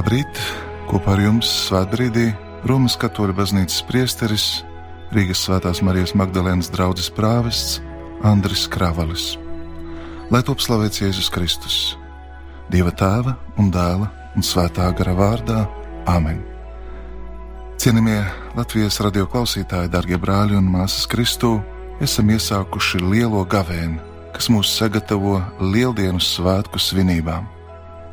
Labrīt! Kopā ar jums svētbrīdī Romas katoļu baznīcas priesteris Rīgas Svētās Marijas Magdalēnas draugs prāvests Andris Kravalis. Lai top slavēts Jēzus Kristus, Dieva tēva un dēla un svētā gara vārdā Āmen! Cienījamie Latvijas radio klausītāji, darbie brāļi un māsas Kristū, esam iesākuši lielo gavēni, kas mūs sagatavo lieldienu svētku svinībām.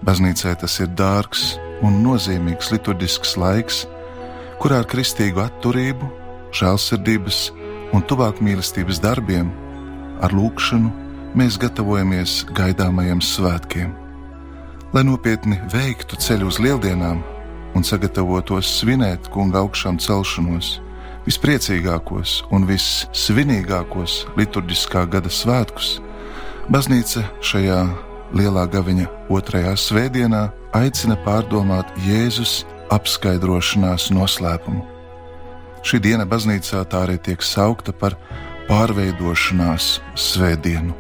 Baznīcai tas ir dārgs un nozīmīgs liturģisks laiks, kurā ar kristīgu atturību, žēlsirdības un tuvāk mīlestības darbiem, ar lūgšanu mēs gatavojamies gaidāmajiem svētkiem. Lai nopietni veiktu ceļu uz lieldienām un sagatavotos svinēt kunga augšām celšanos, vispriecīgākos un vissvinīgākos liturģiskā gada svētkus, baznīca šajā lielā gaviņa otrajā svētdienā aicina pārdomāt Jēzus apskaidrošanās noslēpumu. Šī diena baznīcā tā arī tiek saukta par pārveidošanās svētdienu.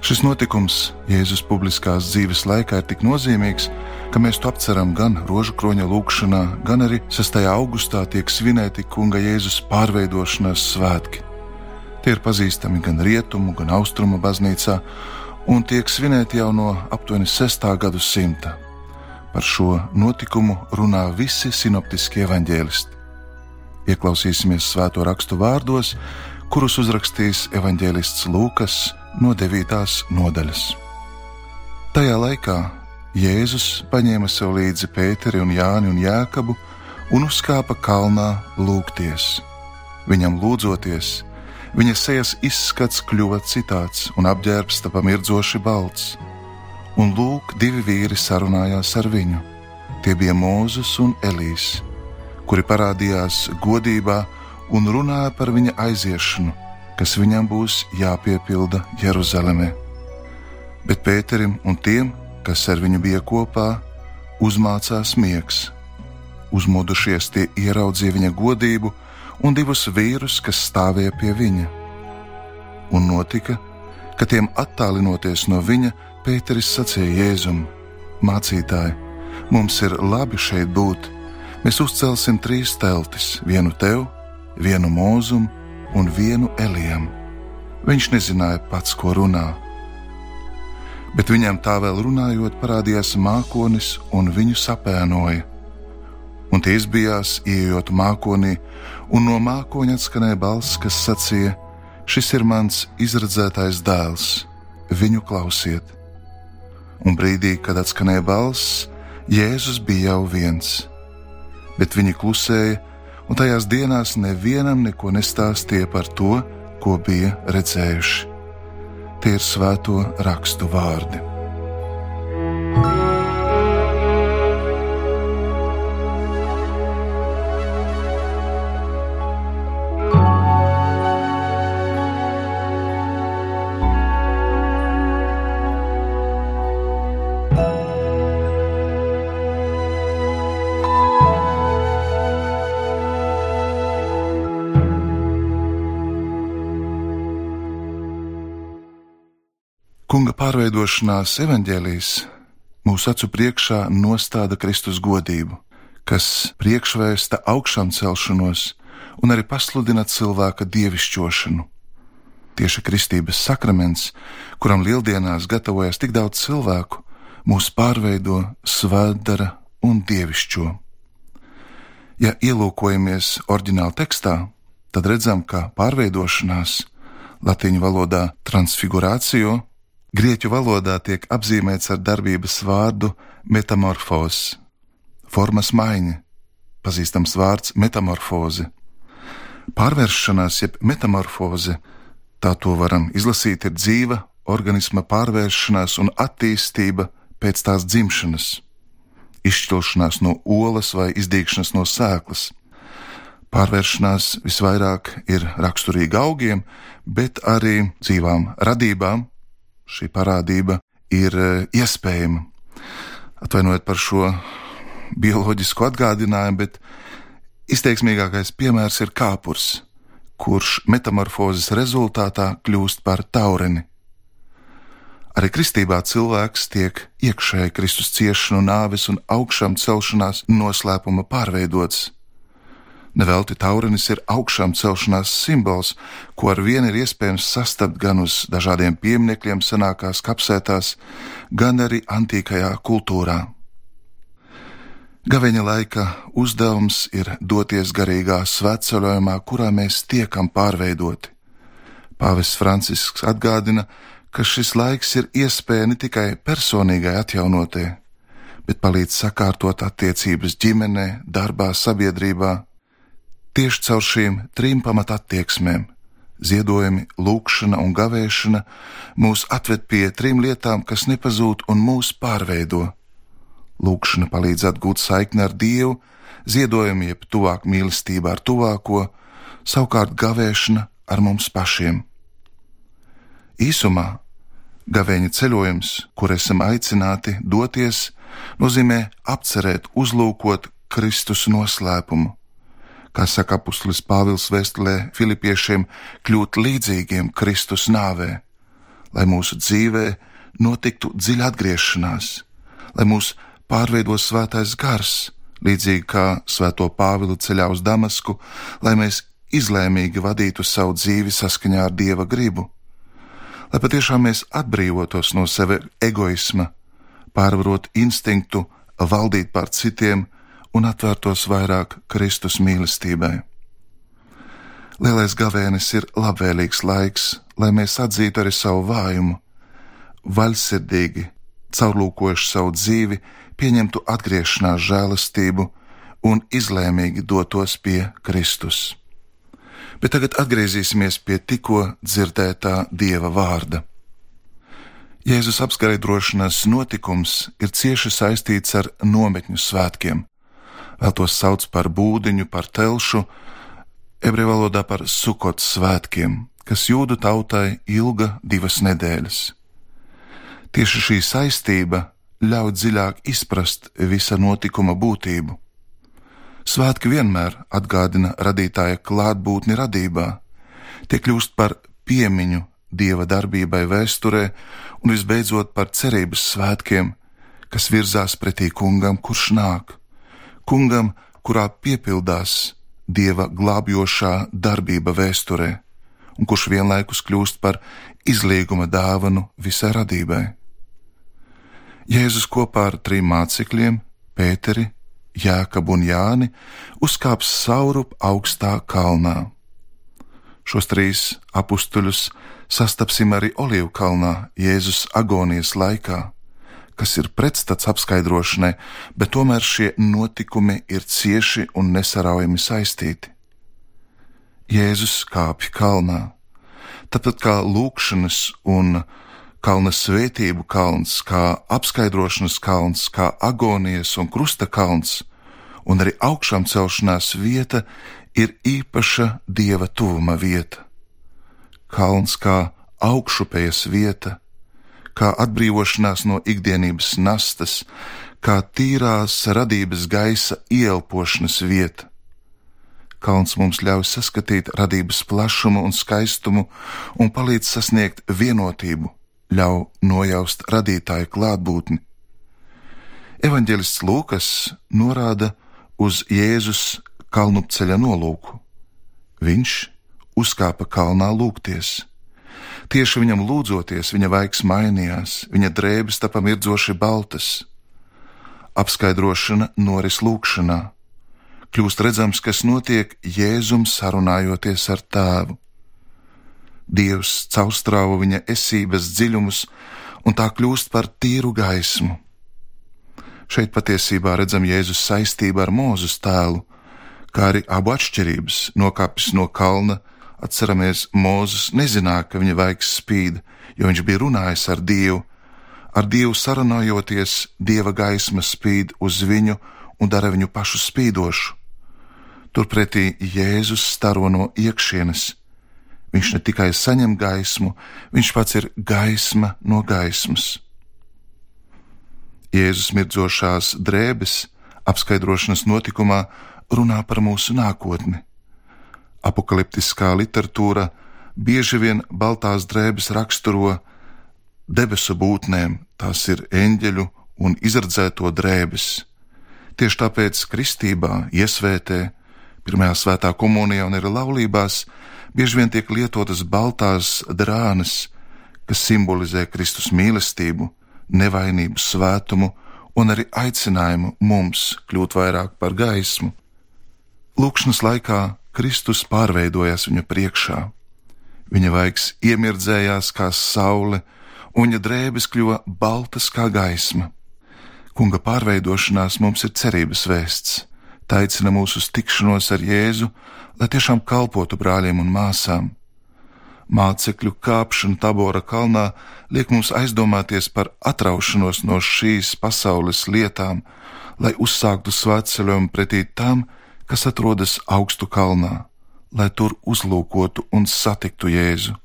Šis notikums Jēzus publiskās dzīves laikā ir tik nozīmīgs, ka mēs to apceram gan rožu kroņa lūkšanā, gan arī 6. augustā tiek svinēti Kunga Jēzus pārveidošanās svētki. Tie ir pazīstami gan rietumu, gan austrumu baznīcā, un tiek svinēti jau no aptuveni 6. gadsimta. Par šo notikumu runā visi sinoptiskie evaņģēlisti. Ieklausīsimies svēto rakstu vārdos, kurus uzrakstīs evaņģēlists Lūkas no 9. nodaļas. Tajā laikā Jēzus paņēma sev līdzi Pēteri un Jāni un Jēkabu un uzkāpa kalnā lūgties. Viņam lūdzoties, Viņa sejas izskats kļuva citāds un apģērbs tapa mirdzoši balts. Un lūk, divi vīri sarunājās ar viņu. Tie bija Mūzes un Elīs, kuri parādījās godībā un runāja par viņa aiziešanu, kas viņam būs jāpiepilda Jeruzalemē. Bet Pēterim un tiem, kas ar viņu bija kopā, uzmācās miegs. Uzmodušies tie ieraudzīja viņa godību un divus vīrus, kas stāvēja pie viņa. Un notika, ka tiem attālinoties no viņa, Pēteris sacīja Jēzum: Mācītāji, mums ir labi šeit būt. Mēs uzcelsim trīs teltis, vienu tev, vienu mūzumu un vienu Elijam. Viņš nezināja pats, ko runā. Bet viņam tā vēl runājot, parādījās mākonis un viņu sapēnoja un tie izbijās, ieejot mākonī, un no mākoņa atskanēja balss, kas sacīja: Šis ir mans izredzētais dēls, viņu klausiet. Un brīdī, kad atskanēja balss, Jēzus bija jau viens, bet viņi klusēja, un tajās dienās nevienam neko nestāstīja par to, ko bija redzējuši. Tie ir svēto rakstu vārdi. Pārveidošanās evaņģēlīs mūsu acu priekšā nostāda Kristus godību, kas priekšvēsta augšām celšanos un arī pasludina cilvēka dievišķošanu. Tieši kristības sakraments, kuram lieldienās gatavojas tik daudz cilvēku, mūs pārveido, svētdara un dievišķo. Ja ielūkojamies oriģināla tekstā, tad redzam, ka pārveidošanās latīņu valodā transfigurācija Grieķu valodā tiek apzīmēts ar darbības vārdu metamorfos, formas maiņa, pazīstams vārds metamorfoze. Pārvēršanās, jeb metamorfoze, tā to varam izlasīt, ir dzīva organisma pārvēršanās un attīstība pēc tās dzimšanas, izšķilšanās no olas vai izdīgšanas no sēklas. Pārvēršanās visvairāk ir raksturīga augiem, bet arī dzīvām radībām, šī parādība ir e, iespējama. Atvainojiet par šo bioloģisko atgādinājumu, bet izteiksmīgākais piemērs ir kāpurs, kurš metamorfozes rezultātā kļūst par taureni. Arī kristībā cilvēks tiek iekšēji Kristus ciešanu, nāves un augšām celšanās noslēpuma pārveidots. Nevelti taurenis ir augšām celšanās simbols, ko ar vienu ir iespējams sastapt gan uz dažādiem pieminekļiem senākās kapsētās, gan arī antīkajā kultūrā. Gaveņa laika uzdevums ir doties garīgā svētceļojumā, kurā mēs tiekam pārveidoti. Pāvests Francisks atgādina, ka šis laiks ir iespēja ne tikai personīgai atjaunotie, bet palīdz sakārtot attiecības ģimenē, darbā, sabiedrībā Tieši caur šīm trim pamatattieksmēm - ziedojumi, lūkšana un gavēšana - mūs atved pie trim lietām, kas nepazūd un mūs pārveido. Lūkšana palīdz atgūt saikni ar Dievu, ziedojumi jeb tuvāk mīlestība ar tuvāko, savukārt gavēšana ar mums pašiem. Īsumā gavēņa ceļojums, kur esam aicināti doties, nozīmē apcerēt, uzlūkot Kristus noslēpumu kā saka apustulis Pāvils vēstulē Filipiešiem, kļūt līdzīgiem Kristus nāvē, lai mūsu dzīvē notiktu dziļa atgriešanās, lai mūs pārveido svētais gars, līdzīgi kā svēto Pāvilu ceļā uz Damasku, lai mēs izlēmīgi vadītu savu dzīvi saskaņā ar Dieva gribu, lai patiešām mēs atbrīvotos no sevi egoisma, pārvarot instinktu valdīt pār citiem, un atvērtos vairāk Kristus mīlestībai. Lielais gavēnis ir labvēlīgs laiks, lai mēs atzītu arī savu vājumu, vaļsirdīgi, caurlūkojuši savu dzīvi, pieņemtu atgriešanās žēlastību un izlēmīgi dotos pie Kristus. Bet tagad atgriezīsimies pie tikko dzirdētā Dieva vārda. Jēzus apskaidrošanas notikums ir cieši saistīts ar nometņu svētkiem, vēl tos sauc par būdiņu, par telšu, ebreju valodā par sukots svētkiem, kas jūdu tautai ilga divas nedēļas. Tieši šī saistība ļauj dziļāk izprast visa notikuma būtību. Svētki vienmēr atgādina radītāja klātbūtni radībā, tie kļūst par piemiņu dieva darbībai vēsturē un visbeidzot par cerības svētkiem, kas virzās pretī kungam, kurš nāk kungam, kurā piepildās dieva glābjošā darbība vēsturē, un kurš vienlaikus kļūst par izlīguma dāvanu visai radībai. Jēzus kopā ar trim mācekļiem, Pēteri, Jēkabu un Jāni, uzkāps saurup augstā kalnā. Šos trīs apstuļus sastapsim arī Olivu kalnā Jēzus agonijas laikā kas ir pretstats apskaidrošanai, bet tomēr šie notikumi ir cieši un nesaraujami saistīti. Jēzus kāpj kalnā, tāpat kā lūkšanas un kalna svētību kalns, kā apskaidrošanas kalns, kā agonijas un krusta kalns, un arī augšām celšanās vieta ir īpaša dieva tuvuma vieta. Kalns kā augšupējas vieta, kā atbrīvošanās no ikdienības nastas, kā tīrās radības gaisa ielpošanas vieta. Kalns mums ļauj saskatīt radības plašumu un skaistumu un palīdz sasniegt vienotību, ļauj nojaust radītāja klātbūtni. Evanģelists Lūkas norāda uz Jēzus kalnupceļa nolūku. Viņš uzkāpa kalnā lūgties Tieši viņam lūdzoties, viņa vaigs mainījās, viņa drēbes tapa mirdzoši baltas. Apskaidrošana noris lūkšanā. Kļūst redzams, kas notiek Jēzum sarunājoties ar tēvu. Dievs caurstrāvo viņa esības dziļumus, un tā kļūst par tīru gaismu. Šeit patiesībā redzam Jēzus saistību ar Mūzes tēlu, kā arī abu atšķirības nokāpis no kalna Atceramies, Mozus nezināja, ka viņa vaigs spīd, jo viņš bija runājis ar Dievu. Ar Dievu sarunājoties, Dieva gaisma spīd uz viņu un dara viņu pašu spīdošu. Turpretī Jēzus staro no iekšienes. Viņš ne tikai saņem gaismu, viņš pats ir gaisma no gaismas. Jēzus mirdzošās drēbes apskaidrošanas notikumā runā par mūsu nākotni. Apokaliptiskā literatūra bieži vien baltās drēbes raksturo debesu būtnēm, tās ir eņģeļu un izredzēto drēbes. Tieši tāpēc kristībā, iesvētē, pirmajā svētā komunijā un arī laulībās bieži vien tiek lietotas baltās drānas, kas simbolizē Kristus mīlestību, nevainību, svētumu un arī aicinājumu mums kļūt vairāk par gaismu. Lūkšanas laikā Kristus pārveidojas viņu priekšā. Viņa vaigs iemirdzējās kā saule, un viņa drēbes kļuva baltas kā gaisma. Kunga pārveidošanās mums ir cerības vēsts. Tā aicina mūs uz tikšanos ar Jēzu, lai tiešām kalpotu brāļiem un māsām. Mācekļu kāpšana Tabora kalnā liek mums aizdomāties par atraušanos no šīs pasaules lietām, lai uzsāktu svētceļojumu pretī tam, kas atrodas augstu kalnā, lai tur uzlūkotu un satiktu Jēzu.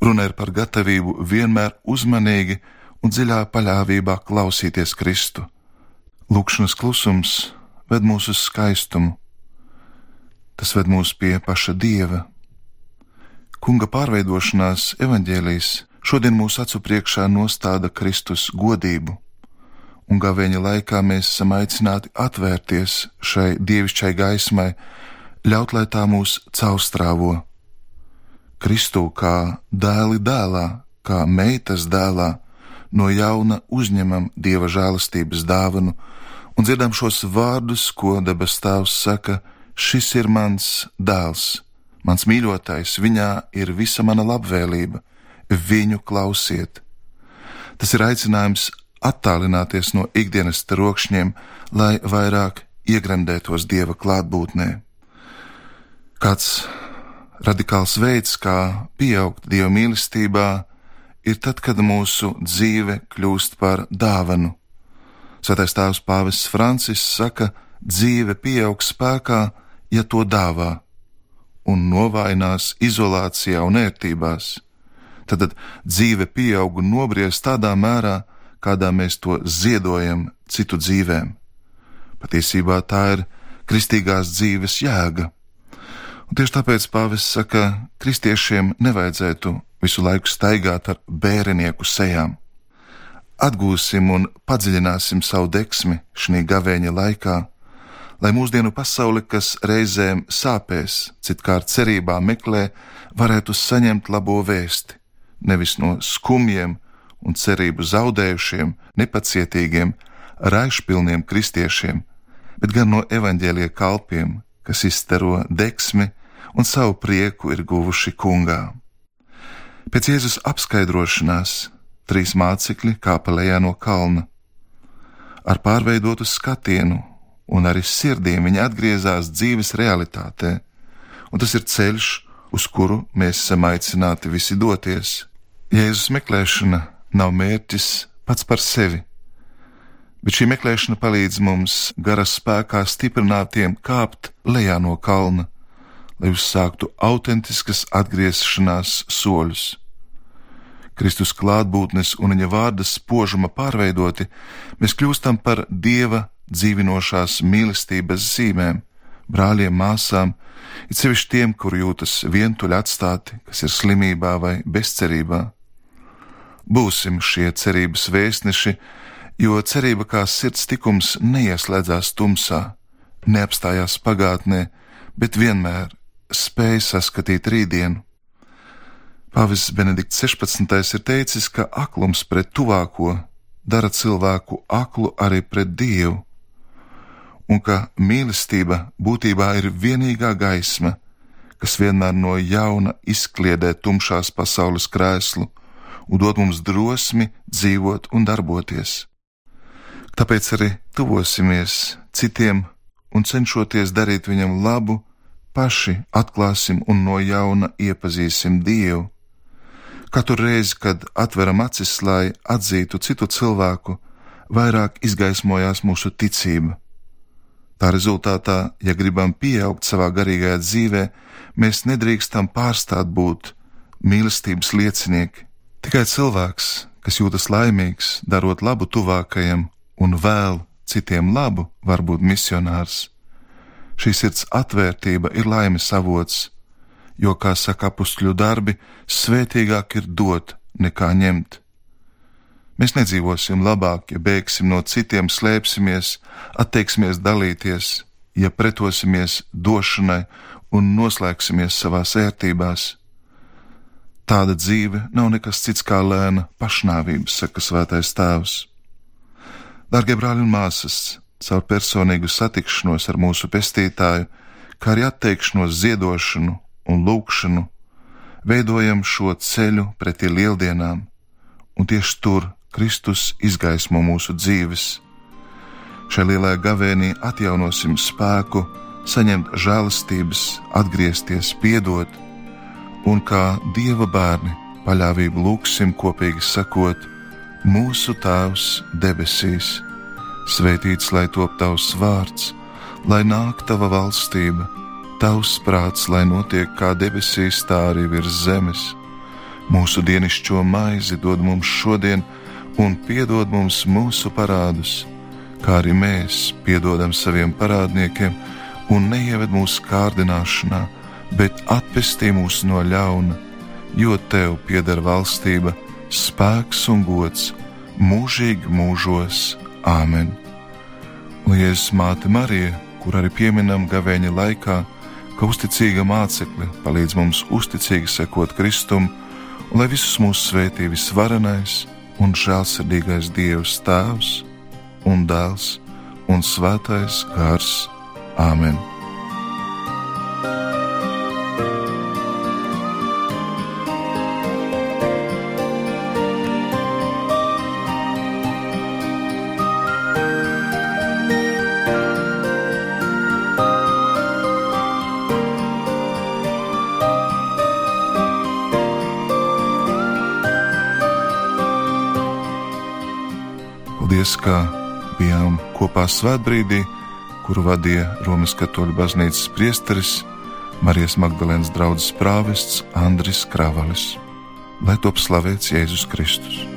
Runa ir par gatavību vienmēr uzmanīgi un dziļā paļāvībā klausīties Kristu. Lūkšanas klusums ved mūs uz skaistumu, tas ved mūs pie paša Dieva Kunga pārveidošanās evaņģēlijas šodien mūsu acu priekšā nostāda Kristus godību, un gavēņa laikā mēs esam aicināti atvērties šai dievišķai gaismai, ļaut, lai tā mūs caurstrāvo. Kristū kā dēli dēlā, kā meitas dēlā, no jauna uzņemam dieva žēlastības dāvanu un dzirdam šos vārdus, ko debes tēvs saka: Šis ir mans dēls Mans mīļotais, viņā ir visa mana labvēlība, viņu klausiet. Tas ir aicinājums attālināties no ikdienas trokšņiem, lai vairāk iegremdētos dieva klātbūtnē. Kāds radikāls veids, kā pieaugt dieva mīlestībā, ir tad, kad mūsu dzīve kļūst par dāvanu. Svētais tēvs Pāvests Francis saka, dzīve pieaug spēkā, ja to dāvā un novājinās izolācijā un ērtībās, tad, dzīve pieaug un nobriest tādā mērā, kādā mēs to ziedojam citu dzīvēm. Patiesībā tā ir kristīgās dzīves jēga. Un tieši tāpēc pāvests saka, ka kristiešiem nevajadzētu visu laiku staigāt ar bērinieku sejām. Atgūsim un padziļināsim savu deksmi šī gavēņa laikā, lai mūsdienu pasaule, kas reizēm sāpēs, citkārt cerībā meklē, varētu saņemt labo vēsti, nevis no skumjiem un cerību zaudējušiem, nepacietīgiem, raišpilniem kristiešiem, bet gan no evaņģēlie kalpiem, kas izstaro deksmi un savu prieku ir guvuši kungā. Pēc Jēzus apskaidrošanās trīs mācekļi kāpa lejā no kalna. Ar pārveidotu skatienu un arī sirdīm viņi atgriezās dzīves realitātē, un tas ir ceļš, uz kuru mēs esam aicināti visi doties. Jēzus meklēšana nav mērķis pats par sevi, bet šī meklēšana palīdz mums garas spēkā stiprinātiem kāpt lejā no kalna, lai uzsāktu autentiskas atgriešanās soļus. Kristus klātbūtnes un viņa vārda spožuma pārveidoti, mēs kļūstam par Dieva dzīvinošās mīlestības zīmēm, brāļiem, māsām, it sevišķi tiem, kur jūtas vientuļi atstāti, kas ir slimībā vai bezcerībā. Būsim šie cerības vēstneši, jo cerība kā sirds tikums neieslēdzās tumsā, neapstājās pagātnē, bet vienmēr spēj saskatīt rītdienu. Pāvests Benedikts 16. ir teicis, ka aklums pret tuvāko dara cilvēku aklu arī pret Dievu, un ka mīlestība būtībā ir vienīgā gaisma, kas vienmēr no jauna izkliedē tumšās pasaules krēslu un dod mums drosmi dzīvot un darboties. Tāpēc arī tuvosimies citiem un cenšoties darīt viņam labu, paši atklāsim un no jauna iepazīsim Dievu. Katru reizi, kad atveram acis, lai atzītu citu cilvēku, vairāk izgaismojās mūsu ticība Tā rezultātā, ja gribam pieaugt savā garīgajā dzīvē, mēs nedrīkstam pārstāt būt mīlestības liecinieki. Tikai cilvēks, kas jūtas laimīgs, darot labu tuvākajam un vēl citiem labu, var būt misionārs. Šī sirds atvērtība ir laimes avots, jo, kā saka apustļu darbi, svētīgāk ir dot nekā ņemt. Mēs nedzīvosim labāk, ja bēgsim no citiem, slēpsimies, atteiksimies dalīties, ja pretosimies došanai un noslēgsimies savās ērtībās. Tāda dzīve nav nekas cits kā lēna pašnāvība, saka Svētais Tēvs. Darbie brāļi un māsas, caur personīgu satikšanos ar mūsu pestītāju, kā arī atteikšanos ziedošanu un lūgšanu, veidojam šo ceļu pretī lieldienām, un tieši tur Kristus izgaismo mūsu dzīves. Šai lielajā gavēnī atjaunosim spēku, saņemt žēlastības, atgriezties, piedot, un kā dieva bērni paļāvību lūgsim kopīgi sakot: Mūsu Tēvs debesīs, svētīts lai top tavs vārds, lai nāk tava valstība, tavs prāts, lai notiek kā debesīs, tā arī virs zemes. Mūsu dienascho maizi dod mums šodien, un piedod mums mūsu parādus, kā arī mēs piedodam saviem parādniekiem, un neieved mūsu kārdināšanā, bet atpestī mūs no ļauna, jo tev pieder valstība, spēks un gods mūžīgi mūžos. Āmen! Jēzus māte Marija, kur arī pieminam gavēņa laikā, ka uzticīga mācekļa palīdz mums uzticīgi sekot Kristum, lai visus mūsu svētī visvarenais un žēlsirdīgais Dievs Tēvs un Dēls un Svētais Gars. Āmen! Paldies, ka bijām kopā svētbrīdī, kuru vadīja Romas katoļu baznīcas priesteris Marijas Magdalēnas draugs prāvests Andris Kravalis. Lai top slavēts Jēzus Kristus!